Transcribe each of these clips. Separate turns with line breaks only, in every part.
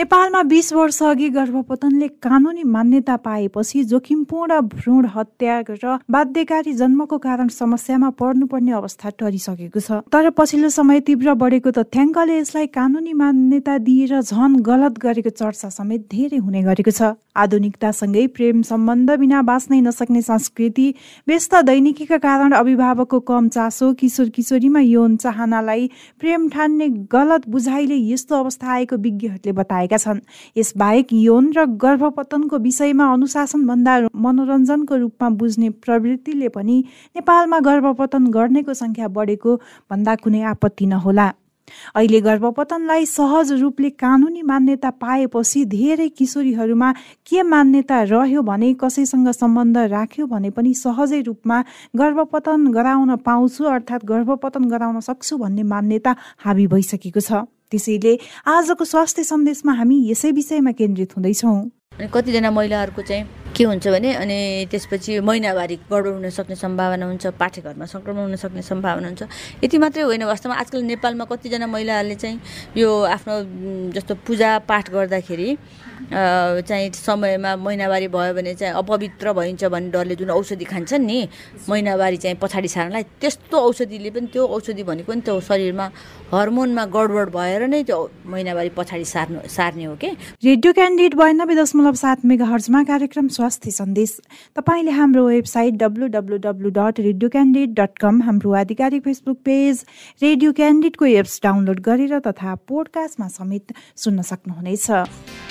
नेपालमा बिस वर्ष अघि गर्भपतनले कानुनी मान्यता पाएपछि जोखिमपूर्ण भ्रूण हत्या र बाध्यकारी जन्मको कारण समस्यामा पर्नुपर्ने अवस्था टरिसकेको छ। तर पछिल्लो समय तीव्र बढेको तथ्याङ्कले यसलाई कानुनी मान्यता दिएर झन गलत गरेको चर्चा समेत धेरै हुने गरेको छ। आधुनिकतासँगै प्रेम सम्बन्ध बिना बाँच्नै नसक्ने संस्कृति व्यस्त दैनिकीका कारण अभिभावकको कम चासो किशोर किशोरीमा यौन चाहनालाई प्रेम ठान्ने गलत बुझाइले यस्तो अवस्था आएको विज्ञहरूले बताएका छन्। यसबाहेक यौन र गर्भपतनको विषयमा अनुशासनभन्दा मनोरञ्जनको रूपमा बुझ्ने प्रवृत्तिले पनि नेपालमा गर्भपतन गर्नेको सङ्ख्या बढेको भन्दा कुनै आपत्ति नहोला। अहिले गर्भपतनलाई सहज रूपले कानुनी मान्यता पाएपछि धेरै किशोरीहरूमा के मान्यता रह्यो भने कसैसँग सम्बन्ध राख्यो भने पनि सहजै रूपमा गर्भपतन गराउन पाउँछु अर्थात् गर्भपतन गराउन सक्छु भन्ने मान्यता हाबी भइसकेको छ। त्यसैले आजको स्वास्थ्य सन्देशमा हामी यसै विषयमा केन्द्रित हुँदैछौँ।
अनि कतिजना महिलाहरूको चाहिँ के हुन्छ भने अनि त्यसपछि महिनावारी गडबड हुन सक्ने सम्भावना हुन्छ पाठेघरमा सङ्क्रमण हुन सक्ने सम्भावना हुन्छ। यति मात्रै होइन वास्तवमा। आजकल नेपालमा कतिजना महिलाहरूले चाहिँ यो आफ्नो जस्तो पूजा पाठ गर्दाखेरि चाहिँ समयमा महिनावारी भयो भने चाहिँ अपवित्र भइन्छ भन्ने डरले जुन औषधि खान्छन् नि महिनावारी चाहिँ पछाडि सार्नलाई त्यस्तो औषधिले पनि त्यो औषधि भनेको नि त्यो शरीरमा हर्मोनमा गडबड भएर नै त्यो महिनावारी पछाडि सार्नु सार्ने हो कि?
रेडियो क्यान्डिड बयानब्बे दशमलव सात मेगा हर्जमा कार्यक्रम स्वास्थ्य सन्देश। तपाईँले हाम्रो website W W W dot radio Candid dot com हाम्रो आधिकारिक फेसबुक पेज रेडियो क्यान्डिडको एप्स डाउनलोड गरेर तथा पोडकास्टमा समेत सुन्न सक्नुहुनेछ।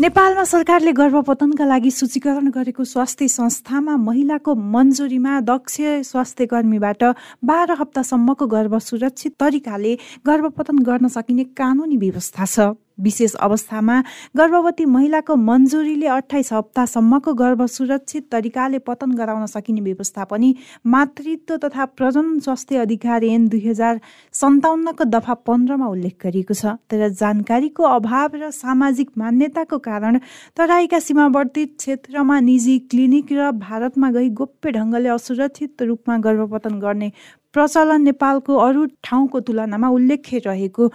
नेपालमा सरकारले गर्भपतनका लागि सूचीकरण गरेको स्वास्थ्य संस्थामा महिलाको मन्जुरीमा दक्ष स्वास्थ्य कर्मीबाट बाह्र हप्तासम्मको गर्भ सुरक्षित तरिकाले गर्भपतन गर्न सकिने कानुनी व्यवस्था छ। विशेष अवस्थामा गर्भवती महिलाको मन्जुरीले अठाइस हप्तासम्मको गर्भ सुरक्षित तरिकाले पतन गराउन सकिने व्यवस्था पनि मातृत्व तथा प्रजनन स्वास्थ्य अधिकार ऐन दुई हजार सन्ताउन्नको दफा पन्ध्रमा उल्लेख गरिएको छ। तर जानकारीको अभाव र सामाजिक मान्यताको कारण तराईका सीमावर्ती क्षेत्रमा निजी क्लिनिक र भारतमा गई गोप्य ढङ्गले असुरक्षित रूपमा गर्भपतन गर्ने प्रचलन नेपालको अरू ठाउँको तुलनामा उल्लेख्य रहेको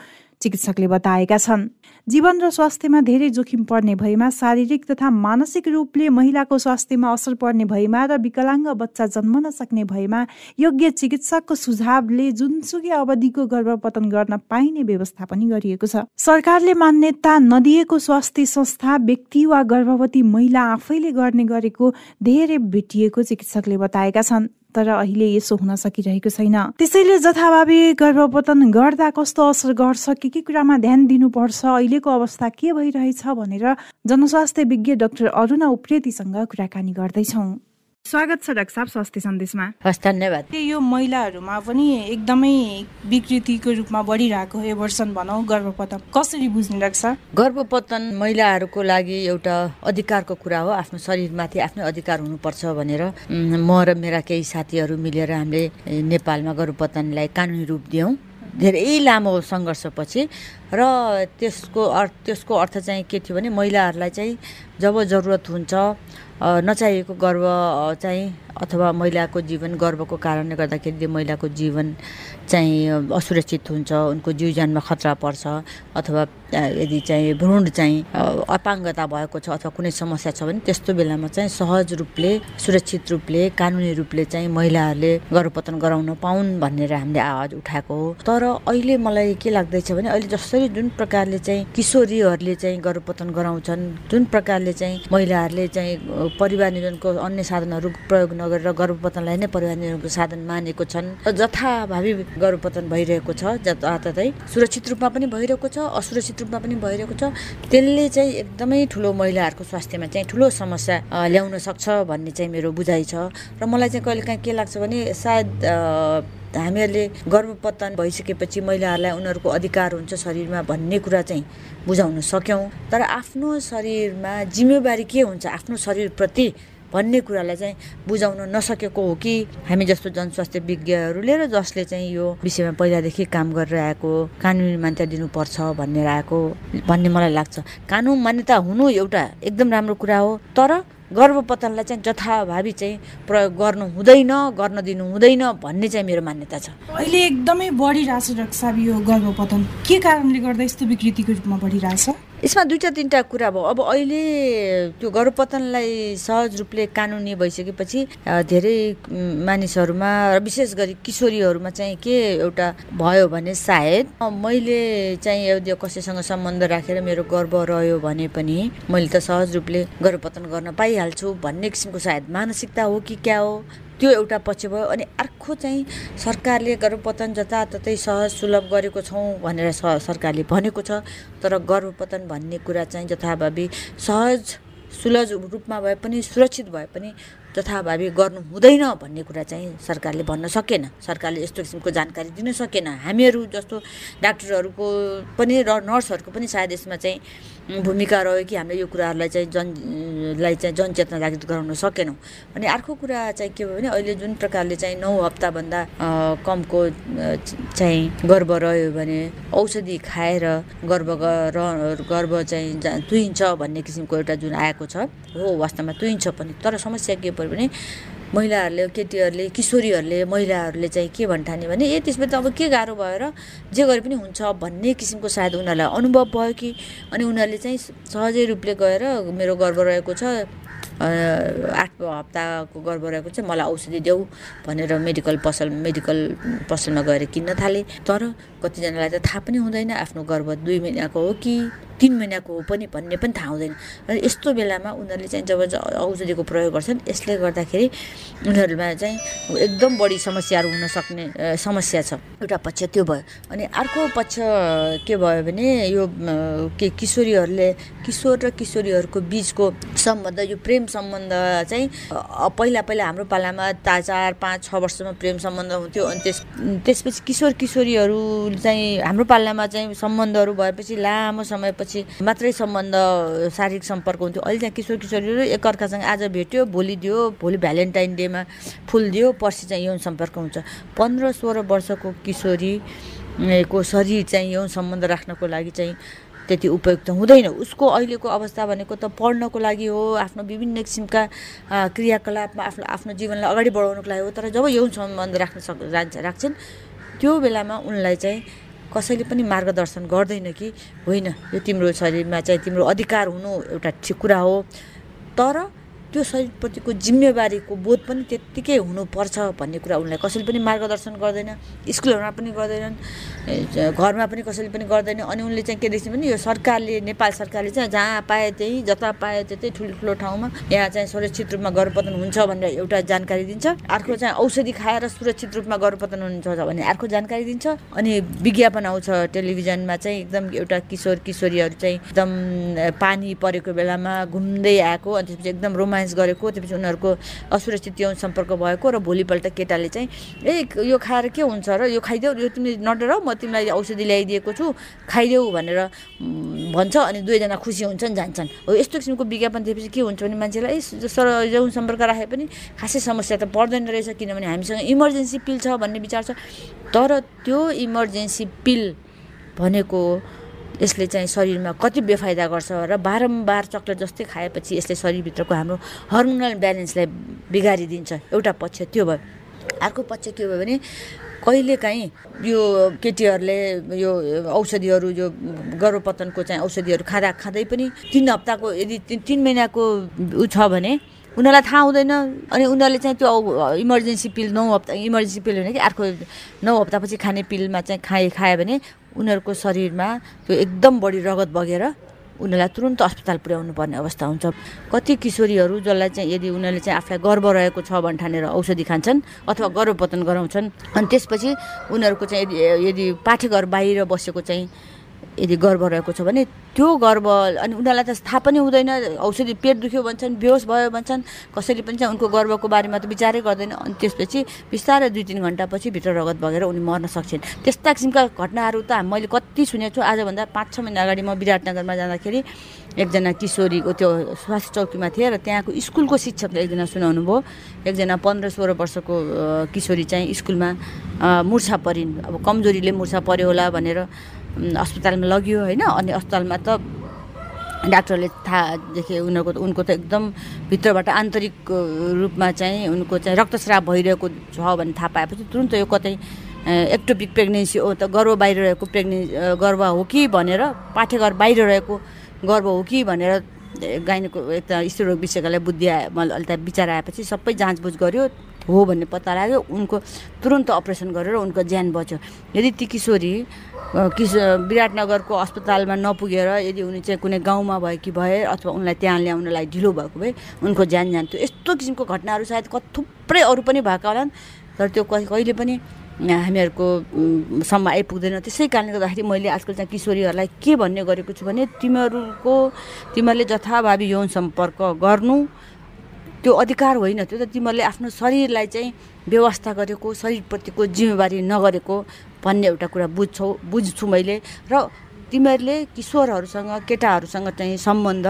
चिकित्सकले बताएका छन्। जीवन र स्वास्थ्यमा धेरै जोखिम पर्ने भएमा शारीरिक तथा मानसिक रूपले महिलाको स्वास्थ्यमा असर पर्ने भएमा र विकलाङ्ग बच्चा जन्म नसक्ने भएमा योग्य चिकित्सकको सुझावले जुनसुकै अवधिको गर्भपतन गर्न पाइने व्यवस्था पनि गरिएको छ। सरकारले मान्यता नदिएको स्वास्थ्य संस्था व्यक्ति वा गर्भवती महिला आफैले गर्ने गरेको धेरै भेटिएको चिकित्सकले बताएका छन्। तर अहिले यसो हुन सकिरहेको छैन। त्यसैले जथाभावी गर्भपतन गर्दा कस्तो असर गर्छ के के कुरामा ध्यान दिनुपर्छ अहिलेको अवस्था के भइरहेछ भनेर जनस्वास्थ्य विज्ञ डाक्टर अरुणा उप्रेतीसँग कुराकानी गर्दैछौँ। स्वागत छ डाक्टर साहब स्वास्थ्य सन्देशमा।
हस् धन्यवाद।
यो महिलाहरूमा पनि एकदमै विकृतिको रूपमा बढिरहेको एभर्सन भनौँ गर्भपतन। कसरी बुझ्ने डाक्टर
गर्भपतन महिलाहरूको लागि एउटा अधिकारको कुरा हो आफ्नो शरीरमाथि आफ्नो अधिकार हुनुपर्छ भनेर। म र मेरा केही साथीहरू मिलेर हामीले नेपालमा गर्भपतनलाई कानुनी रूप दियौँ। धेरै लामो सङ्घर्षपछि र त्यसको अर्थ त्यसको अर्थ चाहिँ के थियो भने महिलाहरूलाई चाहिँ जब जरुरत हुन्छ नचाहिएको गर्व चाहिँ अथवा महिलाको जीवन गर्वको कारणले गर्दाखेरि महिलाको जीवन चाहिँ असुरक्षित हुन्छ उनको जीव ज्यानमा खतरा पर्छ अथवा यदि चाहिँ भ्रूण चाहिँ अपाङ्गता भएको छ अथवा कुनै समस्या छ भने त्यस्तो बेलामा चाहिँ सहज रूपले सुरक्षित रूपले कानुनी रूपले चाहिँ महिलाहरूले गर्भपतन गराउन पाउन् भनेर हामीले आवाज उठाएको हो। तर अहिले मलाई के लाग्दैछ भने अहिले जसरी जुन प्रकारले चाहिँ किशोरीहरूले चाहिँ गर्भपतन गराउँछन् जुन प्रकारले चाहिँ महिलाहरूले चाहिँ परिवार नियोजनको अन्य साधनहरू प्रयोग नगरेर गर्भपतनलाई नै परिवार नियोजनको साधन मानेको छन् जथाभावी गर्भपतन भइरहेको छ जताततै सुरक्षित रूपमा पनि भइरहेको छ असुरक्षित रूपमा पनि भइरहेको छ। त्यसले चाहिँ एकदमै ठुलो महिलाहरूको स्वास्थ्यमा चाहिँ ठुलो समस्या ल्याउन सक्छ भन्ने चाहिँ मेरो बुझाइ छ। र मलाई चाहिँ कहिले काहीँ के लाग्छ भने सायद हामीहरूले गर्भपतन भइसकेपछि महिलाहरूलाई उनीहरूको अधिकार हुन्छ शरीरमा भन्ने कुरा चाहिँ बुझाउन सक्यौँ। तर आफ्नो शरीरमा जिम्मेवारी के हुन्छ? आफ्नो शरीरप्रति भन्ने कुरालाई चाहिँ बुझाउन नसकेको हो कि? हामी जस्तो जनस्वास्थ्य विज्ञहरूले र जसले चाहिँ यो विषयमा पहिलादेखि काम गरेर आएको कानुनी मान्यता दिनुपर्छ भनेर आएको भन्ने मलाई लाग्छ। कानुन मान्यता हुनु एउटा एकदम राम्रो कुरा हो तर गर्भपतनलाई चाहिँ जथाभावी चाहिँ प्रयोग गर्नु हुँदैन गर्न दिनु हुँदैन भन्ने चाहिँ मेरो मान्यता छ।
अहिले एकदमै बढिरहेछ साहब यो गर्भपतन। के कारणले गर्दा यस्तो विकृतिको रूपमा बढिरहेछ?
यसमा दुईवटा तिनवटा कुरा भयो। अब अहिले त्यो गर्भपतनलाई सहज रूपले कानुनी भइसकेपछि धेरै मानिसहरूमा र विशेष गरी किशोरीहरूमा चाहिँ के एउटा भयो भने सायद मैले चाहिँ कसैसँग सम्बन्ध राखेर मेरो गर्व रह्यो भने पनि मैले त सहज रूपले गर्भपतन गर्न पाइहाल्छु भन्ने किसिमको सायद मानसिकता हो कि क्या हो? त्यो एउटा पक्ष भयो। अनि अर्को चाहिँ सरकारले गर्भपतन जताततै सहज सुलभ गरेको छौँ भनेर सरकारले भनेको छ। तर गर्भपतन भन्ने कुरा चाहिँ जथाभावी सहज सुलभ रूपमा भए पनि सुरक्षित भए पनि जथाभावी गर्नु हुँदैन भन्ने कुरा चाहिँ सरकारले भन्न सकेन। सरकारले यस्तो किसिमको जानकारी दिन सकेन। हामीहरू जस्तो डाक्टरहरूको पनि र नर्सहरूको पनि सायद यसमा चाहिँ भूमिका रह्यो कि हामीले यो कुराहरूलाई चाहिँ जनलाई चाहिँ जनचेतना जागृत गराउन सकेनौँ। अनि अर्को कुरा चाहिँ के भयो भने अहिले जुन प्रकारले चाहिँ नौ हप्ताभन्दा कमको चाहिँ गर्व रह्यो भने औषधि खाएर गर्व गर्व चाहिँ तुइन्छ भन्ने किसिमको एउटा जुन आएको छ हो वास्तवमा तुइन्छ पनि। तर समस्या के पऱ्यो भने महिलाहरूले केटीहरूले किशोरीहरूले महिलाहरूले चाहिँ के भन्ठाने भने ए त्यसमा त अब के गाह्रो भएर जे गरे पनि हुन्छ भन्ने किसिमको सायद उनीहरूलाई अनुभव भयो कि अनि उनीहरूले चाहिँ सहजै रूपले गएर मेरो गर्व रहेको छ। आठ हप्ताको गर्भ रहेको चाहिँ मलाई औषधि देऊ भनेर मेडिकल पसल मेडिकल पसलमा गएर किन्न थाले। तर कतिजनालाई त थाहा पनि हुँदैन आफ्नो गर्भ दुई महिनाको हो कि तिन महिनाको हो पनि भन्ने पनि थाहा हुँदैन। र यस्तो बेलामा उनीहरूले चाहिँ जब औषधिको प्रयोग गर्छन् यसले गर्दाखेरि उनीहरूमा चाहिँ एकदम बढी समस्याहरू हुन सक्ने समस्या छ। एउटा पक्ष त्यो भयो अनि अर्को पक्ष के भयो भने यो के किशोरीहरूले किशोर र किशोरीहरूको बिचको सम्बन्ध यो प्रेम सम्बन्ध चाहिँ पहिला पहिला हाम्रो पालामा चार पाँच छ वर्षमा प्रेम सम्बन्ध हुन्थ्यो। अनि त्यस त्यसपछि किशोर किशोरीहरू चाहिँ हाम्रो पालामा चाहिँ सम्बन्धहरू भएपछि लामो समयपछि पछि मात्रै सम्बन्ध शारीरिक सम्पर्क हुन्थ्यो। अहिले चाहिँ किशोर किशोरीहरू एकअर्कासँग आज भेट्यो भोलि दियो भोलि भ्यालेन्टाइन डेमा फुल दियो पर्सि चाहिँ यौन सम्पर्क हुन्छ। पन्ध्र सोह्र वर्षको किशोरी को शरीर चाहिँ यौन सम्बन्ध राख्नको लागि चाहिँ त्यति उपयुक्त हुँदैन। उसको अहिलेको अवस्था भनेको त पढ्नको लागि हो आफ्नो विभिन्न किसिमका क्रियाकलापमा आफ्नो आफ्नो जीवनलाई अगाडि बढाउनको लागि हो तर जब यौन सम्बन्ध राख्न सक् राख्छन् त्यो बेलामा उनलाई चाहिँ कसैले पनि मार्गदर्शन गर्दैन कि होइन यो तिम्रो शरीरमा चाहिँ तिम्रो अधिकार हुनु एउटा ठिक कुरा हो। तर त्यो शरीरप्रतिको जिम्मेवारीको बोध पनि त्यत्तिकै हुनुपर्छ भन्ने कुरा उनलाई कसैले पनि मार्गदर्शन गर्दैन स्कुलहरूमा पनि गर्दैनन् घरमा पनि कसैले पनि गर्दैन। अनि उनले चाहिँ के देख्छ भने यो सरकारले नेपाल सरकारले चाहिँ जहाँ पाए त्यही जता पाए त्यतै ठुलो ठाउँमा यहाँ चाहिँ सुरक्षित रूपमा गर्भपतन हुन्छ भनेर एउटा जानकारी दिन्छ। अर्को चाहिँ औषधि खाएर सुरक्षित रूपमा गर्भपतन हुन्छ भने अर्को जानकारी दिन्छ। अनि विज्ञापन आउँछ टेलिभिजनमा चाहिँ एकदम एउटा किशोर किशोरीहरू चाहिँ एकदम पानी परेको बेलामा घुम्दै आएको अनि त्यसपछि एकदम रोमान्स रोमान्स गरेको त्यसपछि उनीहरूको असुरक्षित यौन सम्पर्क भएको र भोलिपल्ट केटाले चाहिँ ए यो खाएर के हुन्छ र? यो खाइदेऊ यो तिमी नडर म तिमीलाई औषधि ल्याइदिएको छु खाइदेऊ भनेर भन्छ अनि दुवैजना खुसी हुन्छन् जान्छन्। हो यस्तो किसिमको विज्ञापन दिएपछि के हुन्छ भने मान्छेलाई सर यौन सम्पर्क राखे पनि खासै समस्या त पर्दैन रहेछ किनभने हामीसँग इमर्जेन्सी पिल छ भन्ने विचार छ। तर त्यो इमर्जेन्सी पिल भनेको यसले चाहिँ शरीरमा कति बेफाइदा गर्छ र बारम्बार चक्लेट जस्तै खाएपछि यसले शरीरभित्रको हाम्रो हर्मोनल ब्यालेन्सलाई बिगारिदिन्छ। एउटा पक्ष त्यो भयो। अर्को पक्ष के भयो भने कहिलेकाहीँ यो केटीहरूले यो औषधिहरू यो गर्भपतनको चाहिँ औषधिहरू खाँदा खाँदै पनि तिन हप्ताको यदि तिन महिनाको ऊ छ भने उनीहरूलाई थाहा हुँदैन अनि उनीहरूले चाहिँ त्यो इमर्जेन्सी पिल नौ हप्ता इमर्जेन्सी पिल होइन कि अर्को नौ हप्तापछि खाने पिलमा चाहिँ खाए खायो भने उनीहरूको शरीरमा त्यो एकदम बढी रगत बगेर उनीहरूलाई तुरन्त अस्पताल पुर्याउनु पर्ने अवस्था हुन्छ। कति किशोरीहरू जसलाई चाहिँ यदि उनीहरूले चाहिँ आफूलाई गर्व रहेको छ भने ठानेर औषधि खान्छन् अथवा गर्भपतन गराउँछन् अनि त्यसपछि उनीहरूको चाहिँ यदि यदि पाठेघर बाहिर बसेको चाहिँ यदि गर्व रहेको छ भने त्यो गर्व अनि उनीहरूलाई त थाहा पनि हुँदैन औषधि पेट दुख्यो भन्छन् बेहोस भयो भन्छन् कसैले पनि चाहिँ उनको गर्वको बारेमा त विचारै गर्दैन। अनि त्यसपछि बिस्तारै दुई तिन घन्टापछि भित्र रगत बगेर उनी मर्न सक्छन्। त्यस्ता किसिमका घटनाहरू त मैले कति सुनेको छु आजभन्दा पाँच छ महिना अगाडि म विराटनगरमा जाँदाखेरि एकजना किशोरीको त्यो स्वास्थ्य चौकीमा थिएँ र त्यहाँको स्कुलको शिक्षकले एकजना सुनाउनु भयो। एकजना पन्ध्र सोह्र वर्षको किशोरी चाहिँ स्कुलमा मुर्छा परिन् अब कमजोरीले मुर्छा पर्यो होला भनेर अस्पतालमा लग्यो होइन अनि अस्पतालमा त डाक्टरले थाहा देखे उनीहरूको उनको त एकदम भित्रबाट आन्तरिक रूपमा चाहिँ उनको चाहिँ रक्तस्राव भइरहेको छ भन्ने थाहा पाएपछि तुरन्त यो कतै एक्टोपिक प्रेग्नेन्सी हो त गर्भ बाहिर रहेको प्रेग्ने गर्भ हो कि भनेर पाठेघर बाहिर रहेको गर्भ हो कि भनेर गाइनको यता स्त्रीरोग विषयकालाई बुद्धि आए अहिले त विचार आएपछि सबै जाँचबुझ गर्यो हो भन्ने पत्ता लाग्यो उनको तुरन्त अपरेसन गरेर उनको ज्यान बच्यो। यदि ती किशोरी किस विराटनगरको अस्पतालमा नपुगेर यदि उनी चाहिँ कुनै गाउँमा भयो कि भए अथवा उनलाई त्यहाँ ल्याउनलाई ढिलो भएको भए उनको ज्यान जान्थ्यो यस्तो किसिमको घटनाहरू सायद थुप्रै अरू पनि भएका होलान्। तर त्यो कहिले पनि हामीहरूको सम्म आइपुग्दैन। त्यसै कारणले गर्दाखेरि मैले आजकल चाहिँ किशोरीहरूलाई के भन्ने गरेको छु भने तिमीहरूको तिमीहरूले जथाभावी यौन सम्पर्क गर्नु त्यो अधिकार होइन त्यो त तिमीहरूले आफ्नो शरीरलाई चाहिँ व्यवस्था गरेको शरीरप्रतिको जिम्मेवारी नगरेको भन्ने एउटा कुरा बुझ्छौ बुझ्छु मैले। र तिमीहरूले किशोरहरूसँग केटाहरूसँग चाहिँ सम्बन्ध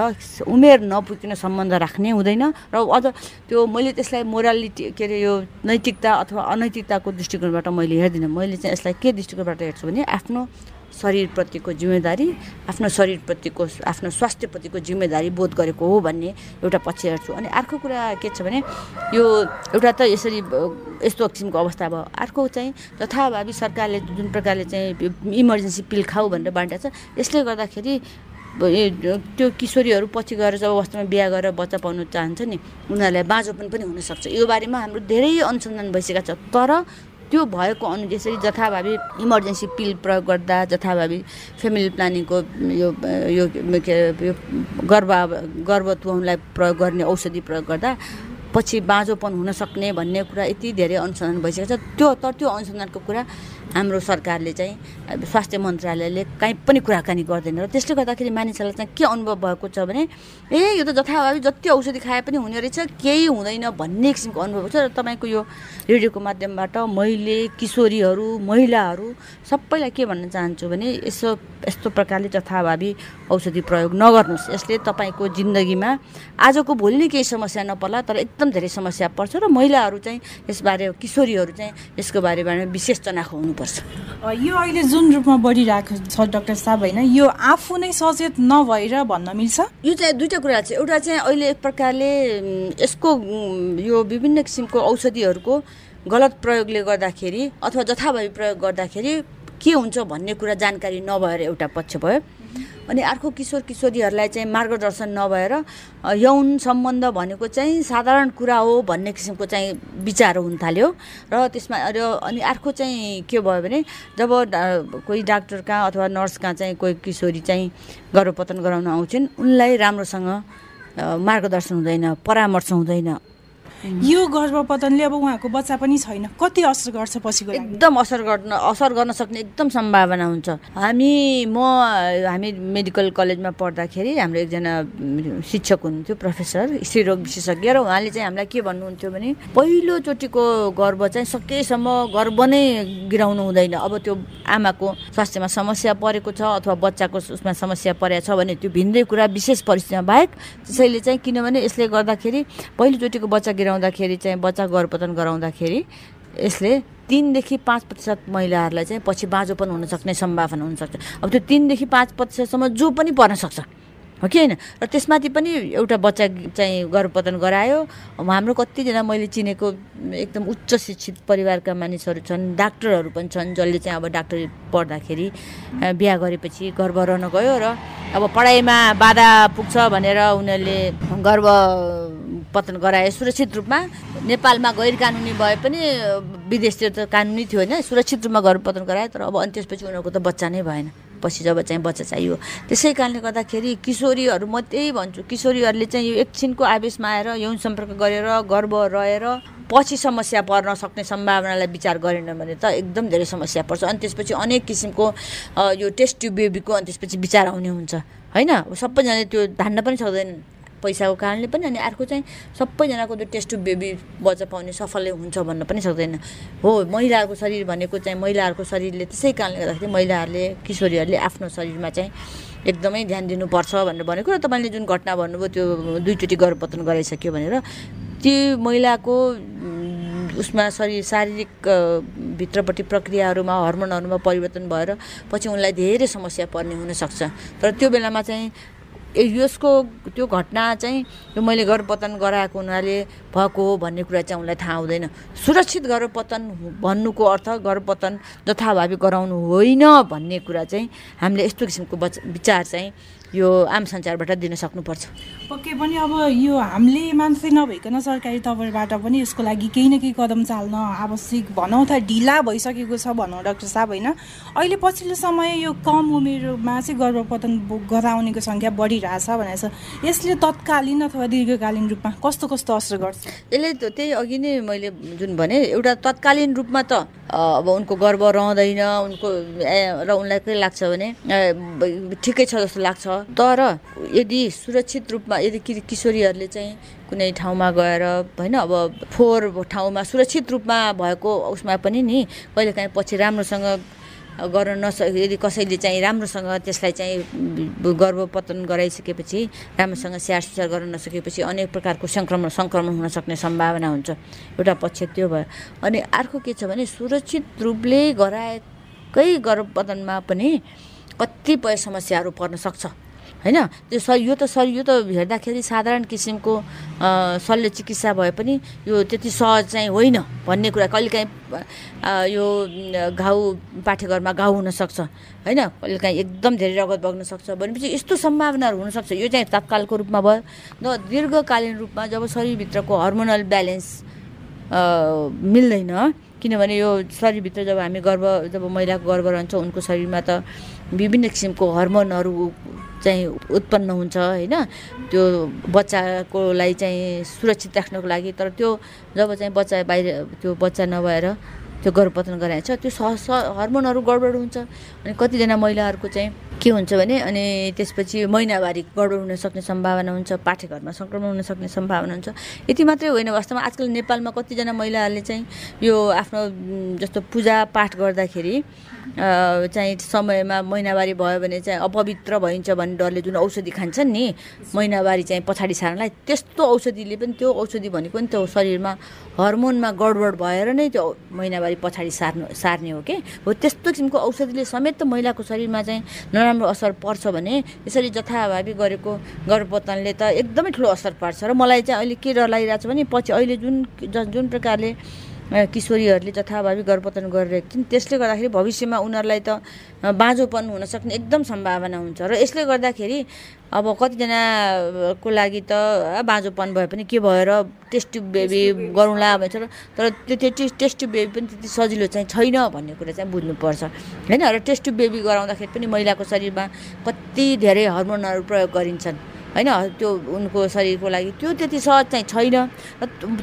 उमेर नपुगिकन सम्बन्ध राख्ने हुँदैन। र अझ त्यो मैले त्यसलाई मोरालिटी के अरे यो नैतिकता अथवा अनैतिकताको दृष्टिकोणबाट मैले हेर्दिनँ। मैले चाहिँ यसलाई के दृष्टिकोणबाट हेर्छु भने आफ्नो शरीरप्रतिको जिम्मेदारी आफ्नो शरीरप्रतिको आफ्नो स्वास्थ्यप्रतिको जिम्मेदारी बोध गरेको हो भन्ने एउटा पक्ष हेर्छु। अनि अर्को कुरा के छ भने यो एउटा त यसरी यस्तो किसिमको अवस्था भयो। अर्को चाहिँ जथाभावी सरकारले जुन प्रकारले चाहिँ इमर्जेन्सी पिल खाऊ भनेर बाँडेको छ यसले गर्दाखेरि त्यो किशोरीहरू पछि गएर जब वास्तवमा बिहा गरेर बच्चा पाउनु चाहन्छ नि उनीहरूलाई बाँझोपन पनि हुनसक्छ। यो बारेमा हाम्रो धेरै अनुसन्धान भइसकेको छ। तर त्यो भएको अनु यसरी जथाभावी इमर्जेन्सी पिल प्रयोग गर्दा जथाभावी फ्यामिली प्लानिङको यो यो के यो गर्भ गर्भत्वलाई प्रयोग गर्ने औषधि प्रयोग गर्दा पछि बाँझोपन हुन सक्ने भन्ने कुरा यति धेरै अनुसन्धान भइसकेको छ। त्यो तर त्यो अनुसन्धानको कुरा हाम्रो सरकारले चाहिँ स्वास्थ्य मन्त्रालयले कहीँ पनि कुराकानी गर्दैन। र त्यसले गर्दाखेरि मानिसहरूलाई चाहिँ के अनुभव भएको छ भने ए यो त जथाभावी जति औषधि खाए पनि हुने रहेछ केही हुँदैन भन्ने किसिमको अनुभव छ। र तपाईँको यो रेडियोको माध्यमबाट मैले किशोरीहरू महिलाहरू सबैलाई के भन्न चाहन्छु भने यसो यस्तो प्रकारले जथाभावी औषधि प्रयोग नगर्नुहोस्। यसले तपाईँको जिन्दगीमा आजको भोलि नै केही समस्या नपर्ला तर एकदम धेरै समस्या पर्छ। र महिलाहरू चाहिँ यसबारे किशोरीहरू चाहिँ यसको बारेमा विशेष चनाखो हुनुपर्छ।
यो अहिले जुन रूपमा बढिरहेको छ डाक्टर साहब होइन यो आफू नै सचेत नभएर भन्न मिल्छ?
यो चाहिँ दुइटा कुरा छ। एउटा चाहिँ अहिले एक प्रकारले यसको यो विभिन्न किसिमको औषधिहरूको गलत प्रयोगले गर्दाखेरि अथवा जथाभावी प्रयोग गर्दाखेरि के हुन्छ भन्ने कुरा जानकारी नभएर एउटा पक्ष भयो। अनि अर्को किशोर किशोरीहरूलाई चाहिँ मार्गदर्शन नभएर यौन सम्बन्ध भनेको चाहिँ साधारण कुरा हो भन्ने किसिमको चाहिँ विचार हुन थाल्यो। र त्यसमा र अनि अर्को चाहिँ के भयो भने जब कोही डाक्टर कहाँ अथवा नर्स कहाँ चाहिँ कोही किशोरी चाहिँ गर्भपतन गराउन आउँछन् उनलाई राम्रोसँग मार्गदर्शन हुँदैन परामर्श हुँदैन।
यो गर्भपतनले अब उहाँको बच्चा पनि छैन। कति असर गर्छ पछि
एकदम असर गर्न असर गर्न सक्ने एकदम सम्भावना हुन्छ। हामी म हामी मेडिकल कलेजमा पढ्दाखेरि हाम्रो एकजना शिक्षक हुनुहुन्थ्यो प्रोफेसर स्त्रीरोग विशेषज्ञ। र उहाँले चाहिँ हामीलाई के भन्नुहुन्थ्यो भने पहिलोचोटिको गर्भ चाहिँ सकेसम्म गर्भ नै गिराउनु हुँदैन। अब त्यो आमाको स्वास्थ्यमा समस्या परेको छ अथवा बच्चाको उसमा समस्या परेको छ भने त्यो भिन्दै कुरा विशेष परिस्थितिमा बाहेक त्यसैले चाहिँ किनभने यसले गर्दाखेरि पहिलोचोटिको बच्चा गिराउनु गराउँदाखेरि चाहिँ बच्चा गर्भपतन गराउँदाखेरि यसले तिनदेखि पाँच प्रतिशत महिलाहरूलाई चाहिँ पछि बाँझोपन हुन सक्ने सम्भावना हुनसक्छ। अब त्यो तिनदेखि पाँच प्रतिशतसम्म जो पनि पर्न सक्छ। हो कि होइन? र त्यसमाथि पनि एउटा बच्चा चाहिँ गर्भपतन गरायो। हाम्रो कतिजना मैले चिनेको एकदम उच्च शिक्षित परिवारका मानिसहरू छन् डाक्टरहरू पनि छन् जसले चाहिँ अब डाक्टरी पढ्दाखेरि बिहा गरेपछि गर्भ रहन गयो र अब पढाइमा बाधा पुग्छ भनेर उनीहरूले गर्भ पतन गराए। सुरक्षित रूपमा नेपालमा गैर कानुनी भए पनि विदेशतिर त कानुनी थियो होइन। सुरक्षित रूपमा गर्भ पतन गराए तर अब अनि त्यसपछि उनीहरूको त बच्चा नै भएन। पछि जब चाहिँ बच्चा चाहियो। त्यसै कारणले गर्दाखेरि किशोरीहरू म त्यही भन्छु किशोरीहरूले चाहिँ यो एकछिनको आवेशमा आएर यौन सम्पर्क गरेर गर्व रहेर पछि समस्या पर्न सक्ने सम्भावनालाई विचार गरेन भने त एकदम धेरै समस्या पर्छ। अनि त्यसपछि अनेक किसिमको यो टेस्ट बेबीको अनि त्यसपछि विचार आउने हुन्छ। होइन? सबैजनाले त्यो धान्न पनि सक्दैनन् पैसाको कारणले पनि अनि अर्को चाहिँ सबैजनाको त्यो टेस्ट ट्युब बेबी बच्चा पाउने सफल हुन्छ भन्न पनि सक्दैन। हो महिलाहरूको शरीर भनेको चाहिँ महिलाहरूको शरीरले त्यसै कारणले गर्दाखेरि महिलाहरूले किशोरीहरूले आफ्नो शरीरमा चाहिँ एकदमै ध्यान दिनुपर्छ भनेर भनेको र तपाईँले जुन घटना भन्नुभयो त्यो दुईचोटि गर्भपतन गराइसक्यो भनेर। त्यो महिलाको उसमा शरीर शारीरिक भित्रपट्टि प्रक्रियाहरूमा हर्मोनहरूमा परिवर्तन भएर पछि उनलाई धेरै समस्या पर्ने हुनसक्छ। तर त्यो बेलामा चाहिँ यसको त्यो घटना चाहिँ यो मैले गर्भपतन गराएको हुनाले भएको हो भन्ने कुरा चाहिँ उनलाई थाहा हुँदैन। सुरक्षित गर्भपतन भन्नुको अर्थ गर्भपतन जथाभावी गराउनु होइन भन्ने कुरा चाहिँ हामीले यस्तो किसिमको विचार चाहिँ यो आम सञ्चारबाट दिन सक्नुपर्छ।
पक्कै पनि अब यो हामीले मान्छे नभइकन सरकारी तवरबाट पनि यसको लागि केही न केही कदम चाल्न आवश्यक भनौँ त ढिला भइसकेको छ भनौँ डाक्टर साहब होइन? अहिले पछिल्लो समय यो कम उमेरमा चाहिँ गर्भपतन गराउनेको सङ्ख्या बढिरहेछ भनेर छ। यसले तत्कालीन अथवा दीर्घकालीन रूपमा कस्तो कस्तो असर गर्छ?
यसले त्यही अघि नै मैले जुन भने एउटा तत्कालीन रूपमा त अब उनको गर्व रहँदैन उनको र उनलाई के लाग्छ भने ठिकै छ जस्तो लाग्छ। तर यदि सुरक्षित रूपमा यदि किशोरीहरूले चाहिँ कुनै ठाउँमा गएर होइन अब फोहोर ठाउँमा सुरक्षित रूपमा भएको उसमा पनि नि कहिलेकाहीँ पछि राम्रोसँग गर्न नसक यदि कसैले चाहिँ राम्रोसँग त्यसलाई चाहिँ गर्भपतन गराइसकेपछि राम्रोसँग स्याहार सुसार गर्न नसकेपछि अनेक प्रकारको सङ्क्रमण सङ्क्रमण हुन सक्ने सम्भावना हुन्छ। एउटा पक्ष त्यो भयो। अनि अर्को के छ भने सुरक्षित रूपले गराएकै गर्भपतनमा पनि कतिपय समस्याहरू पर्न सक्छ। होइन? त्यो स यो त सर यो त हेर्दाखेरि साधारण किसिमको शल्य चिकित्सा भए पनि यो त्यति सहज चाहिँ होइन भन्ने कुरा कहिलेकाहीँ यो घाउ पाठेघरमा घाउ हुनसक्छ होइन? कहिलेकाहीँ एकदम धेरै रगत बग्न सक्छ भनेपछि यस्तो सम्भावनाहरू हुनसक्छ। यो चाहिँ तत्कालको रूपमा भयो। र दीर्घकालीन रूपमा जब शरीरभित्रको हर्मोनल ब्यालेन्स मिल्दैन किनभने यो शरीरभित्र जब हामी गर्भ जब महिलाको गर्भ रहन्छ उनको शरीरमा त विभिन्न किसिमको हर्मोनहरू चाहिँ उत्पन्न हुन्छ होइन? त्यो बच्चाको लागि चाहिँ सुरक्षित राख्नको लागि तर त्यो जब चाहिँ बच्चा बाहिर त्यो बच्चा नभएर त्यो गर्भपतन गराइन्छ। त्यो स हर्मोनहरू गडबड हुन्छ। अनि कतिजना महिलाहरूको चाहिँ के हुन्छ भने अनि त्यसपछि महिनावारी गडबड हुन सक्ने सम्भावना हुन्छ पाठेघरमा सङ्क्रमण हुन सक्ने सम्भावना हुन्छ। यति मात्रै होइन वास्तवमा। आजकल नेपालमा कतिजना महिलाहरूले चाहिँ यो आफ्नो जस्तो पूजा पाठ गर्दाखेरि चाहिँ समयमा महिनावारी भयो भने चाहिँ अपवित्र भइन्छ भन्ने डरले जुन औषधि खान्छन् नि महिनावारी चाहिँ पछाडि सार्नलाई त्यस्तो औषधिले पनि त्यो औषधि भनेको नि त्यो शरीरमा हर्मोनमा गडबड भएर नै त्यो महिनावारी पछाडि सार्नु सार्ने हो कि? हो त्यस्तो किसिमको औषधिले समेत महिलाको शरीरमा चाहिँ नराम्रो असर पर्छ भने यसरी जथाभावी गरेको गर्भपतनले त एकदमै ठुलो असर पार्छ। र मलाई चाहिँ अहिले के डर लागिरहेको छ भने पछि अहिले जुन जुन प्रकारले किशोरीहरूले जथाभावी गर्भपतन गरिरहेको थिइन्। त्यसले गर्दाखेरि भविष्यमा उनीहरूलाई त बाँझोपन हुनसक्ने एकदम सम्भावना हुन्छ। र यसले गर्दाखेरि अब कतिजनाको लागि त बाँझोपन भए पनि के भएर टेस्ट ट्युब बेबी गरौँला भन्छ तर त्यो त्यो टेस्ट ट्युब बेबी पनि त्यति सजिलो चाहिँ छैन भन्ने कुरा चाहिँ बुझ्नुपर्छ। होइन? र टेस्ट ट्युब बेबी गराउँदाखेरि पनि महिलाको शरीरमा कति धेरै हर्मोनहरू प्रयोग गरिन्छन्। होइन त्यो उनको शरीरको लागि त्यो त्यति सहज चाहिँ छैन।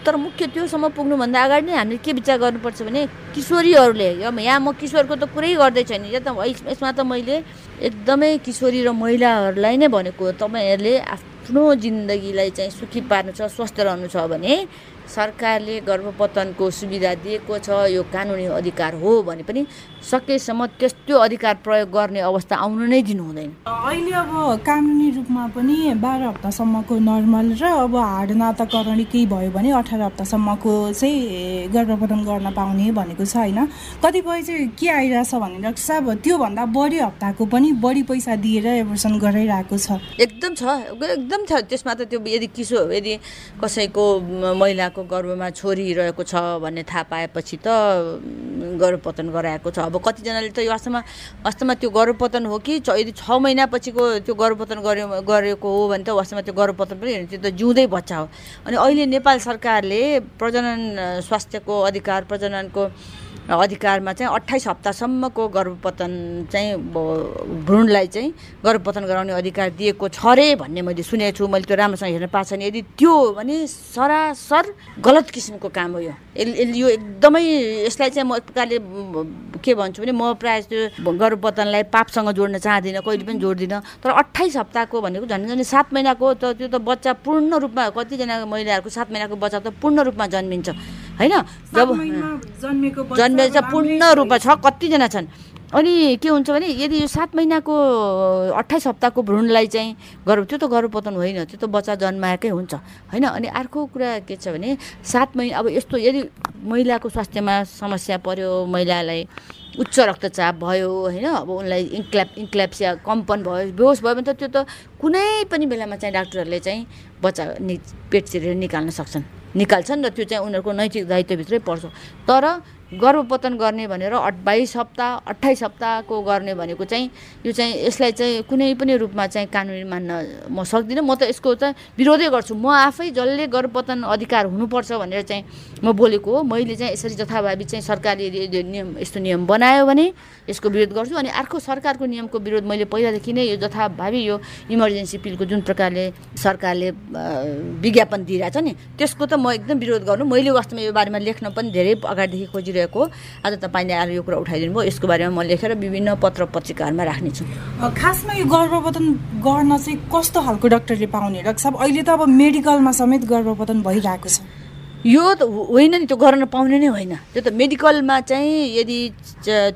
तर मुख्य त्योसम्म पुग्नुभन्दा अगाडि नै हामीले के विचार गर्नुपर्छ भने किशोरीहरूले यहाँ म किशोरको त कुरै गर्दै छैन या त यसमा त मैले एकदमै किशोरी र महिलाहरूलाई नै भनेको तपाईँहरूले आफ्नो जिन्दगीलाई चाहिँ सुखी पार्नु छ स्वस्थ रहनु छ भने सरकारले गर्भपतनको सुविधा दिएको छ यो कानुनी अधिकार हो भने पनि सकेसम्म त्यस त्यो अधिकार प्रयोग गर्ने अवस्था आउनु नै दिनु हुँदैन।
अहिले अब कानुनी रूपमा पनि बाह्र हप्तासम्मको नर्मल र अब हाड नाताकरण केही भयो भने अठार हप्तासम्मको चाहिँ गर्भपतन गर्न पाउने भनेको छ होइन। कतिपय चाहिँ के आइरहेछ भने डाक्टर साहब त्योभन्दा बढी हप्ताको पनि बढी पैसा दिएर एबर्सन गराइरहेको छ।
एकदम छ एकदम छ। त्यसमा त त्यो यदि किसो यदि कसैको महिलाको उहाँको गर्भमा छोरी रहेको छ भन्ने थाहा पाएपछि त गर्भपतन गराएको छ। अब कतिजनाले त वास्तवमा वास्तवमा त्यो गर्भपतन हो कि यदि छ महिनापछिको त्यो गर्भपतन गर्यो गरेको हो भने त वास्तवमा त्यो गर्भपतन पनि होइन त्यो त जिउँदै बच्चा हो। अनि अहिले नेपाल सरकारले प्रजनन स्वास्थ्यको अधिकार प्रजननको अधिकारमा चाहिँ अठाइस हप्तासम्मको गर्भपतन चाहिँ भ्रूणलाई चाहिँ गर्भपतन गराउने अधिकार दिएको छ रे भन्ने मैले सुनेको छु। मैले त्यो राम्रोसँग हेर्न पाएको छैन। यदि त्यो भने सरासर गलत किसिमको काम हो यो। यो एकदमै यसलाई चाहिँ म एक प्रकारले के भन्छु भने म प्रायः त्यो गर्भपतनलाई पापसँग जोड्न चाहदिनँ कहिले पनि जोड्दिनँ। तर अठाइस हप्ताको भनेको झन् झन् सात महिनाको त त्यो त बच्चा पूर्ण रूपमा कतिजना महिलाहरूको सात महिनाको बच्चा त पूर्ण रूपमा जन्मिन्छ। होइन?
जब
जन्मेछ पूर्ण रूपमा छ कतिजना छन्? अनि के हुन्छ भने यदि यो सात महिनाको अठाइस हप्ताको भ्रूणलाई चाहिँ गर्भ त्यो त गर्भपतन होइन त्यो त बच्चा जन्माएकै हुन्छ होइन? अनि अर्को कुरा के छ भने सात महिना अब यस्तो यदि महिलाको स्वास्थ्यमा समस्या पर्यो महिलालाई उच्च रक्तचाप भयो होइन? अब उनलाई इन्क्ल्याप इन्क्ल्याप्सिया कम्पन भयो बेहोस भयो भने त त्यो त कुनै पनि बेलामा चाहिँ डाक्टरहरूले चाहिँ बच्चा नि पेट चिरेर निकाल्न सक्छन्। निकाल्छन् र त्यो चाहिँ उनीहरूको नैतिक दायित्वभित्रै पर्छ। तर गर्भपतन गर्ने भनेर बाइस हप्ता अट्ठाइस हप्ताको गर्ने भनेको चाहिँ यो चाहिँ यसलाई चाहिँ कुनै पनि रूपमा चाहिँ कानुनी मान्न म सक्दिनँ। म त यसको चाहिँ विरोधै गर्छु। म आफै जसले गर्भपतन अधिकार हुनुपर्छ भनेर चाहिँ म बोलेको हो। मैले चाहिँ यसरी जथाभावी चाहिँ सरकारले नियम यस्तो नियम बनायो भने यसको विरोध गर्छु अनि अर्को सरकारको नियमको विरोध मैले पहिलादेखि नै यो जथाभावी यो इमर्जेन्सी पिलको जुन प्रकारले सरकारले विज्ञापन दिइरहेछ नि त्यसको त म एकदम विरोध गर्नु। मैले वास्तवमा यो बारेमा लेख्न पनि धेरै अगाडिदेखि खोजिरहेको गरिरहेको आज तपाईँले आएर यो कुरा उठाइदिनु भयो। यसको बारेमा म लेखेर विभिन्न पत्र पत्रिकाहरूमा राख्नेछु।
खासमा यो गर्भपतन गर्न चाहिँ कस्तो खालको डक्टरले पाउने डाक्टर साहब? अहिले त अब मेडिकलमा समेत गर्भपतन भइरहेको छ।
यो त होइन नि त्यो गर्न पाउने नै होइन। त्यो त मेडिकलमा चाहिँ यदि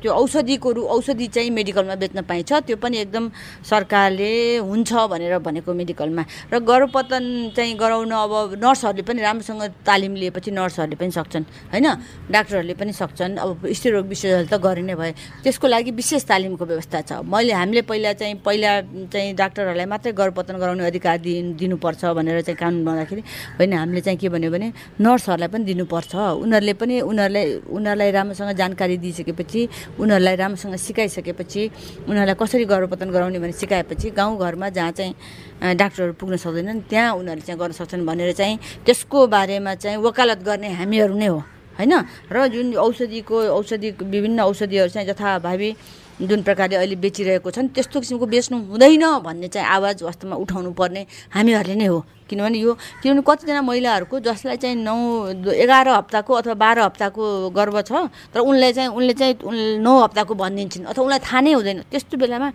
त्यो औषधिको रु औषधि चाहिँ मेडिकलमा बेच्न पाइन्छ त्यो पनि एकदम सरकारले हुन्छ भनेर भनेको मेडिकलमा। र गर्भपतन चाहिँ गराउन अब नर्सहरूले पनि राम्रोसँग तालिम लिएपछि नर्सहरूले पनि सक्छन् होइन? डाक्टरहरूले पनि सक्छन्। अब स्त्रीरोग विशेषज्ञ त गरे नै भए। त्यसको लागि विशेष तालिमको व्यवस्था छ। मैले हामीले पहिला चाहिँ पहिला चाहिँ डाक्टरहरूलाई मात्रै गर्भपतन गराउने अधिकार दिनु दिनुपर्छ भनेर चाहिँ कानुन बनाउँदाखेरि होइन? हामीले चाहिँ के भन्यो भने नर्सहरूलाई पनि दिनुपर्छ। उनीहरूले पनि उनीहरूलाई उनीहरूलाई राम्रोसँग जानकारी दिइसकेपछि उनीहरूलाई राम्रोसँग सिकाइसकेपछि उनीहरूलाई कसरी गर्भपतन गराउने भने सिकाएपछि गाउँघरमा जहाँ चाहिँ डाक्टरहरू पुग्न सक्दैनन् त्यहाँ उनीहरूले चाहिँ गर्न सक्छन् भनेर चाहिँ त्यसको बारेमा चाहिँ वकालत गर्ने हामीहरू नै हो होइन? र जुन औषधिको औषधि विभिन्न औषधिहरू चाहिँ जथाभावी जुन प्रकारले अहिले बेचिरहेको छन् त्यस्तो किसिमको बेच्नु हुँदैन भन्ने चाहिँ आवाज वास्तवमा उठाउनु पर्ने हामीहरूले नै हो। किनभने यो किनभने कतिजना महिलाहरूको जसलाई चाहिँ नौ एघार हप्ताको अथवा बाह्र हप्ताको गर्व छ तर उनले चाहिँ उनले चाहिँ नौ हप्ताको भनिदिन्छन् अथवा उनलाई थाहा नै हुँदैन। त्यस्तो बेलामा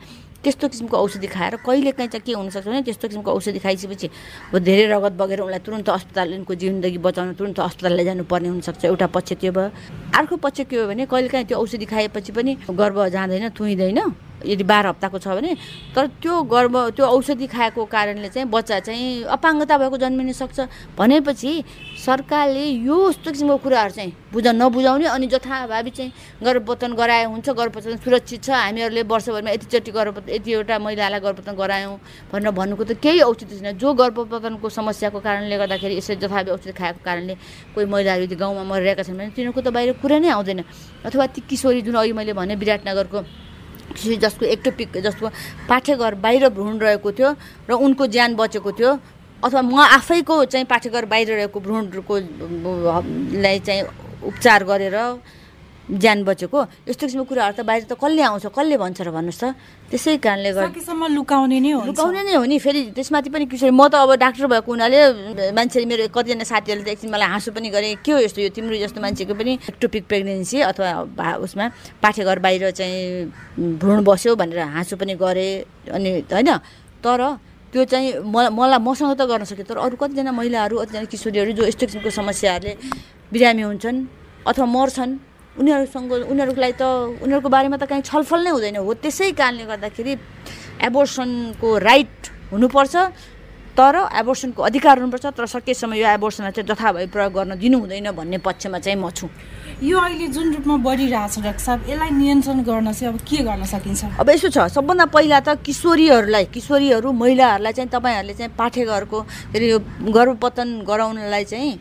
त्यस्तो किसिमको औषधि खाएर कहिले काहीँ चाहिँ के हुनसक्छ भने त्यस्तो किसिमको औषधि खाइसकेपछि अब धेरै रगत बगेर उनलाई तुरन्त अस्पताल उनको जिन्दगी बचाउन तुरन्त अस्पताल लैजानुपर्ने हुनसक्छ। एउटा पक्ष त्यो भयो। अर्को पक्ष के हो भने कहिले काहीँ त्यो औषधि खाएपछि पनि गर्भ जाँदैन तुइँदैन यदि बाह्र हप्ताको छ भने तर त्यो गर्भ त्यो औषधि खाएको कारणले चाहिँ बच्चा चाहिँ अपाङ्गता भएको जन्मिन सक्छ। भनेपछि सरकारले यो यस्तो किसिमको कुराहरू चाहिँ बुझ नबुझाउने अनि जथाभावी चाहिँ गर्भपतन गराए हुन्छ गर्भपतन सुरक्षित छ। हामीहरूले वर्षभरिमा यतिचोटि गर्भपतन यतिवटा महिलालाई गर्भपतन गरायौँ भनेर भन्नुको त केही औचित्य छैन। जो गर्भपतनको समस्याको कारणले गर्दाखेरि यसरी जथाभावी औषधि खाएको कारणले कोही महिलाहरू यदि गाउँमा मरिरहेका छन् भने तिनीहरूको त बाहिर कुरा नै आउँदैन। अथवा ती किशोरी जुन अघि मैले भने विराटनगरको जसको एक्टोपिक जसको पाठ्यघर बाहिर भ्रूण रहेको थियो र उनको ज्यान बचेको थियो। अथवा म आफैको चाहिँ पाठ्यघर बाहिर रहेको भ्रूणको लाई चाहिँ उपचार गरेर ज्यान बचेको। यस्तो किसिमको कुराहरू त बाहिर त कसले आउँछ कसले भन्छ र भन्नुहोस् त। त्यसै कारणले
गर्दा लुकाउने नै हो
लुकाउने नै हो नि। फेरि त्यसमाथि पनि किशोरी म त अब डाक्टर भएको हुनाले मान्छेले मेरो कतिजना साथीहरूले त एकछिन मलाई हाँसो पनि गरे के हो यस्तो यो तिम्रो जस्तो मान्छेको पनि एक्टोपिक प्रेग्नेन्सी अथवा उसमा पाठेघर बाहिर चाहिँ भ्रूण बस्यो भनेर हाँसो पनि गरे अनि होइन। तर त्यो चाहिँ मलाई मलाई मसँग त गर्न सकेँ तर अरू कतिजना महिलाहरू कतिजना किशोरीहरू जो यस्तो किसिमको समस्याहरूले बिरामी हुन्छन् अथवा मर्छन् उनीहरूसँग उनीहरूको लागि त उनीहरूको बारेमा त काहीँ छलफल नै हुँदैन हो। त्यसै कारणले गर्दाखेरि एबोर्सनको राइट हुनुपर्छ तर एबोर्सनको अधिकार हुनुपर्छ तर सकेसम्म यो एबोर्सनलाई चाहिँ जथाभावी प्रयोग गर्न दिनु हुँदैन भन्ने पक्षमा चाहिँ म छु।
यो अहिले जुन रूपमा बढिरहेको छ डाक्टर साहब यसलाई नियन्त्रण गर्न चाहिँ अब के गर्न सकिन्छ?
अब यसो छ सबभन्दा पहिला त किशोरीहरूलाई किशोरीहरू महिलाहरूलाई चाहिँ तपाईँहरूले चाहिँ पाठेघरको के अरे यो गर्भपतन गराउनलाई चाहिँ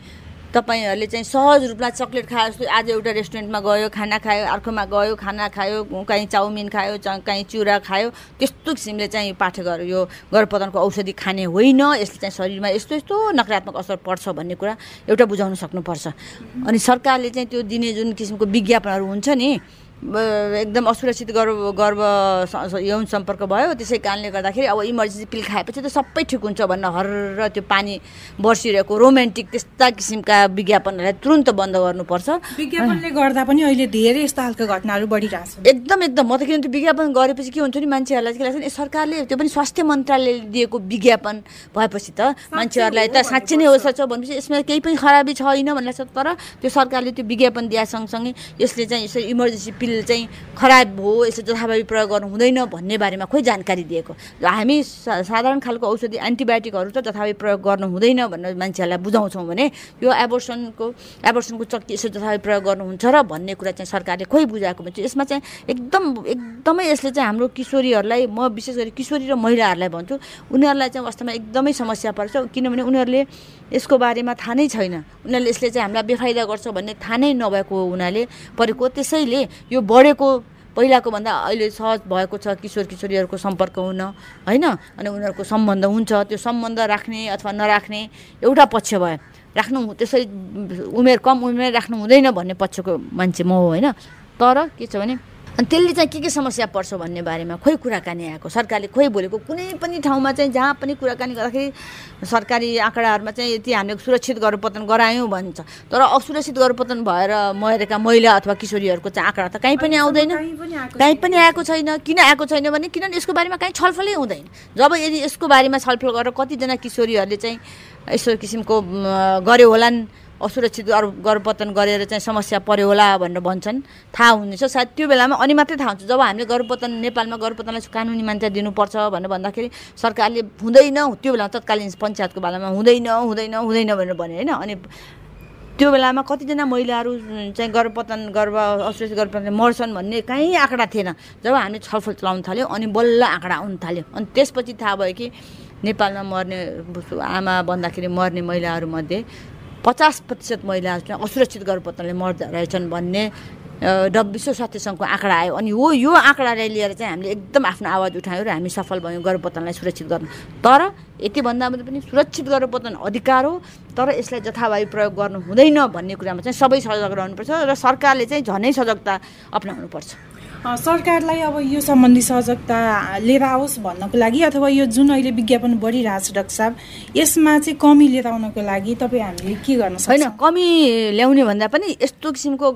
तपाईँहरूले चाहिँ सहज रूपमा चक्लेट खाए जस्तो आज एउटा रेस्टुरेन्टमा गयो खाना खायो अर्कोमा गयो खाना खायो कहीँ चाउमिन खायो कहीँ चिउरा खायो त्यस्तो किसिमले चाहिँ पाठेघर यो गर्भपतनको औषधि खाने होइन यसले चाहिँ शरीरमा यस्तो यस्तो नकारात्मक असर पर्छ भन्ने कुरा एउटा बुझाउन सक्नुपर्छ। अनि सरकारले चाहिँ त्यो दिने जुन किसिमको विज्ञापनहरू हुन्छ नि एकदम असुरक्षित गर्भ गर्भ यौन सम्पर्क भयो। त्यसै कारणले गर्दाखेरि अब इमर्जेन्सी पिल खाएपछि त सबै ठिक हुन्छ भन्न हर त्यो पानी बर्सिरहेको रोमान्टिक त्यस्ता किसिमका विज्ञापनहरूलाई तुरन्त बन्द गर्नुपर्छ।
विज्ञापनले गर्दा पनि अहिले धेरै यस्तो खालको घटनाहरू बढिरहेको
छ एकदम एकदम। म त किन त्यो विज्ञापन गरेपछि के हुन्छ नि मान्छेहरूलाई के लाग्छ सरकारले त्यो पनि स्वास्थ्य मन्त्रालयले दिएको विज्ञापन भएपछि त मान्छेहरूलाई त साँच्चै नै हो छ भनेपछि यसमा केही पनि खराबी छैन भन्ने लाग्छ तर त्यो सरकारले त्यो विज्ञापन दिए सँगसँगै यसले चाहिँ यसरी इमर्जेन्सी पिल पिल चाहिँ खराब हो यसो जथाभावी प्रयोग गर्नु हुँदैन भन्ने बारेमा खोइ जानकारी दिएको। हामी साधारण खालको औषधि एन्टिबायोटिकहरू त जथाभावी प्रयोग गर्नु हुँदैन भनेर मान्छेहरूलाई बुझाउँछौँ भने यो एबोर्सनको एबोर्सनको चक्की यसो जथाभावी प्रयोग गर्नुहुन्छ र भन्ने कुरा चाहिँ सरकारले खोइ बुझाएको भन्छ यसमा चाहिँ एकदम एकदमै यसले चाहिँ हाम्रो किशोरीहरूलाई म विशेष गरी किशोरी र महिलाहरूलाई भन्छु उनीहरूलाई चाहिँ वास्तवमा एकदमै समस्या पर्छ। किनभने उनीहरूले यसको बारेमा थाहा नै छैन। उनीहरूले यसले चाहिँ हामीलाई बेफाइदा गर्छ भन्ने थाहा नै नभएको हुनाले परेको त्यसैले यो बढेको पहिलाको भन्दा अहिले सहज भएको छ किशोर किशोरीहरूको सम्पर्क हुन होइन? अनि उनीहरूको सम्बन्ध हुन्छ। त्यो सम्बन्ध राख्ने अथवा नराख्ने एउटा पक्ष भयो। राख्नु त्यसरी उमेर कम उमेर राख्नु हुँदैन भन्ने पक्षको मान्छे म हो होइन? तर के छ भने अनि त्यसले चाहिँ के के समस्या पर्छ भन्ने बारेमा खोइ कुराकानी आएको? सरकारले खोइ बोलेको? कुनै पनि ठाउँमा चाहिँ जहाँ पनि कुराकानी गर्दाखेरि सरकारी आँकडाहरूमा चाहिँ यति हामीले सुरक्षित गर्भपतन गरायौँ भन्छ। तर असुरक्षित गर्भपतन भएर मरेका महिला अथवा किशोरीहरूको चाहिँ आँकडा त कहीँ पनि आउँदैन। कहीँ पनि आएको छैन। किन आएको छैन भने किनभने यसको बारेमा कहीँ छलफलै हुँदैन। जब यदि यसको बारेमा छलफल गरेर कतिजना किशोरीहरूले चाहिँ यस्तो किसिमको गऱ्यो होलान् असुरक्षित गर्भपतन गरेर चाहिँ समस्या पऱ्यो होला भनेर भन्छन्। थाहा हुनेछ। सायद त्यो बेलामा अनि मात्रै थाहा हुन्छ। जब हामीले गर्भपतन नेपालमा गर्भपतनलाई कानुनी मान्यता दिनुपर्छ भनेर भन्दाखेरि सरकारले हुँदैन। त्यो बेलामा तत्कालीन पञ्चायतको बेलामा हुँदैन हुँदैन हुँदैन भनेर भने होइन। अनि त्यो बेलामा कतिजना महिलाहरू चाहिँ गर्भपतन गर्भ असुरक्षित गर्भपतन मर्छन् भन्ने कहीँ आँकडा थिएन। जब हामीले छलफल चलाउन थाल्यो अनि बल्ल आँकडा आउनु थाल्यो। अनि त्यसपछि थाहा भयो कि नेपालमा मर्ने आमा भन्दाखेरि मर्ने महिलाहरूमध्ये पचास प्रतिशत महिलाहरू चाहिँ असुरक्षित गर्भपतनले मर्दा रहेछन् भन्ने विश्व स्वास्थ्य सङ्घको आँकडा आयो। अनि हो यो आँकडालाई लिएर चाहिँ हामीले एकदम आफ्नो आवाज उठायौँ र हामी सफल भयौँ गर्भपतनलाई सुरक्षित गर्नु। तर यति भन्दा पनि सुरक्षित गर्भपतन अधिकार हो तर यसलाई जथाभावी प्रयोग गर्नु हुँदैन भन्ने कुरामा चाहिँ सबै सजग रहनुपर्छ र सरकारले चाहिँ झनै सजगता अप्नाउनुपर्छ।
सरकारलाई अब यो सम्बन्धी सजगता लिएर आओस् भन्नको लागि अथवा यो जुन अहिले विज्ञापन बढिरहेको छ डाक्टर साहब यसमा चाहिँ कमी लिएर आउनको लागि तपाईँ हामीले के गर्न सक्छ? होइन
कमी ल्याउने भन्दा पनि यस्तो किसिमको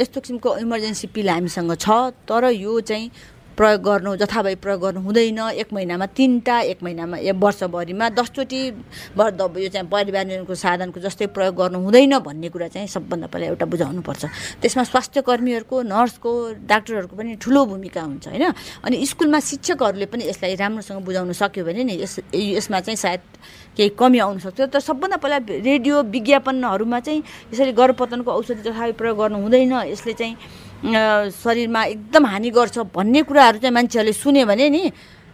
यस्तो किसिमको इमर्जेन्सी पिल हामीसँग छ तर यो चाहिँ प्रयोग गर्नु जथाभावी प्रयोग गर्नु हुँदैन। एक महिनामा तिनवटा एक महिनामा एक वर्षभरिमा दसचोटि यो चाहिँ परिवार निर्माणको साधनको जस्तै प्रयोग गर्नु हुँदैन भन्ने कुरा चाहिँ सबभन्दा पहिला एउटा बुझाउनुपर्छ। त्यसमा स्वास्थ्य कर्मीहरूको नर्सको डाक्टरहरूको पनि ठुलो भूमिका हुन्छ होइन? अनि स्कुलमा शिक्षकहरूले पनि यसलाई राम्रोसँग बुझाउन सक्यो भने नि यस यसमा चाहिँ सायद केही कमी आउन सक्छ। तर सबभन्दा पहिला रेडियो विज्ञापनहरूमा चाहिँ यसरी गर्भपतनको औषधि जथाभावी प्रयोग गर्नु हुँदैन। यसले चाहिँ शरीरमा एकदम हानि गर्छ भन्ने कुराहरू चाहिँ मान्छेहरूले सुन्यो भने नि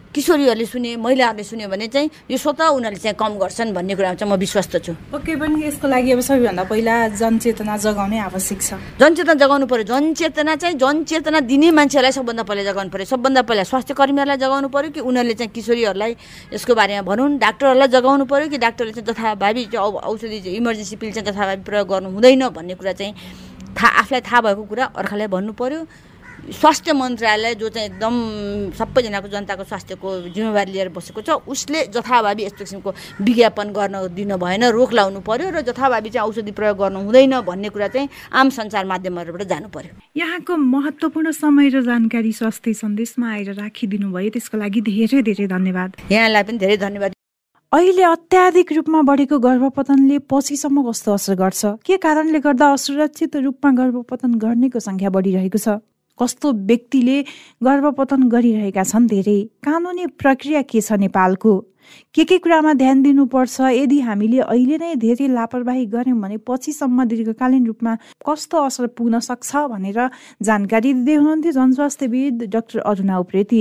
किशोरीहरूले सुने महिलाहरूले सुन्यो भने चाहिँ यो स्वतः उनीहरूले चाहिँ कम गर्छन् भन्ने कुरामा चाहिँ म विश्वस्त छु।
पक्कै पनि यसको लागि अब सबैभन्दा पहिला जनचेतना जगाउनै आवश्यक छ।
जनचेतना जगाउनु पऱ्यो जनचेतना चाहिँ जनचेतना दिने मान्छेहरूलाई सबभन्दा पहिला जगाउनु पऱ्यो सबभन्दा पहिला स्वास्थ्य कर्मीहरूलाई जगाउनु पऱ्यो कि उनीहरूले चाहिँ किशोरीहरूलाई यसको बारेमा भनौँ डाक्टरहरूलाई जगाउनु पऱ्यो कि डाक्टरले चाहिँ तथाभावी औषधि इमर्जेन्सी पिल चाहिँ तथाभावी प्रयोग गर्नु हुँदैन भन्ने कुरा चाहिँ थाहा आफूलाई थाहा भएको कुरा अर्कालाई भन्नु पऱ्यो स्वास्थ्य मन्त्रालय जो चाहिँ एकदम सबैजनाको जनताको स्वास्थ्यको जिम्मेवारी लिएर बसेको छ उसले जथाभावी यस्तो किसिमको विज्ञापन गर्न दिनु भएन रोक लाउनु पर्यो र जथाभावी चाहिँ औषधि प्रयोग गर्नु हुँदैन भन्ने कुरा चाहिँ आम सञ्चार माध्यमहरूबाट जानु पर्यो।
यहाँको महत्त्वपूर्ण समय र जानकारी स्वास्थ्य सन्देशमा आएर राखिदिनु भयो त्यसको लागि धेरै धेरै धन्यवाद।
यहाँलाई पनि धेरै धन्यवाद।
अहिले अत्याधिक रूपमा बढेको गर्भपतनले पछिसम्म कस्तो असर गर्छ? के कारणले गर्दा असुरक्षित रूपमा गर्भपतन गर्नेको सङ्ख्या बढिरहेको छ? कस्तो व्यक्तिले गर्भपतन गरिरहेका छन् धेरै? कानुनी प्रक्रिया के छ नेपालको? के के कुरामा ध्यान दिनुपर्छ? यदि हामीले अहिले नै धेरै लापरवाही गऱ्यौँ भने पछिसम्म दीर्घकालीन रूपमा कस्तो असर पुग्न सक्छ भनेर जानकारी दिँदै हुनुहुन्थ्यो जनस्वास्थ्यविद doctor Aruna Upreti.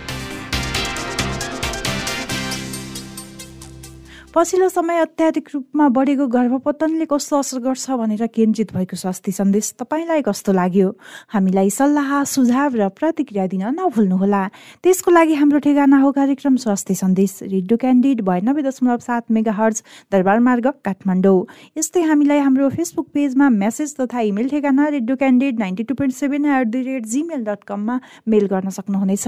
पछिल्लो समय अत्याधिक रूपमा बढेको गर्भपतनले कस्तो असर गर्छ भनेर केन्द्रित भएको स्वास्थ्य सन्देश तपाईँलाई कस्तो लाग्यो? हामीलाई सल्लाह सुझाव र प्रतिक्रिया दिन नभुल्नुहोला। त्यसको लागि हाम्रो ठेगाना हो कार्यक्रम स्वास्थ्य सन्देश रेडियो क्यान्डिड बयानब्बे दशमलव सात मेगा हर्ज दरबार मार्ग काठमाडौँ। यस्तै हामीलाई हाम्रो फेसबुक पेजमा मेसेज तथा इमेल ठेगाना radio Candid ninety two point seven at the rate Gmail dot कममा मेल गर्न सक्नुहुनेछ।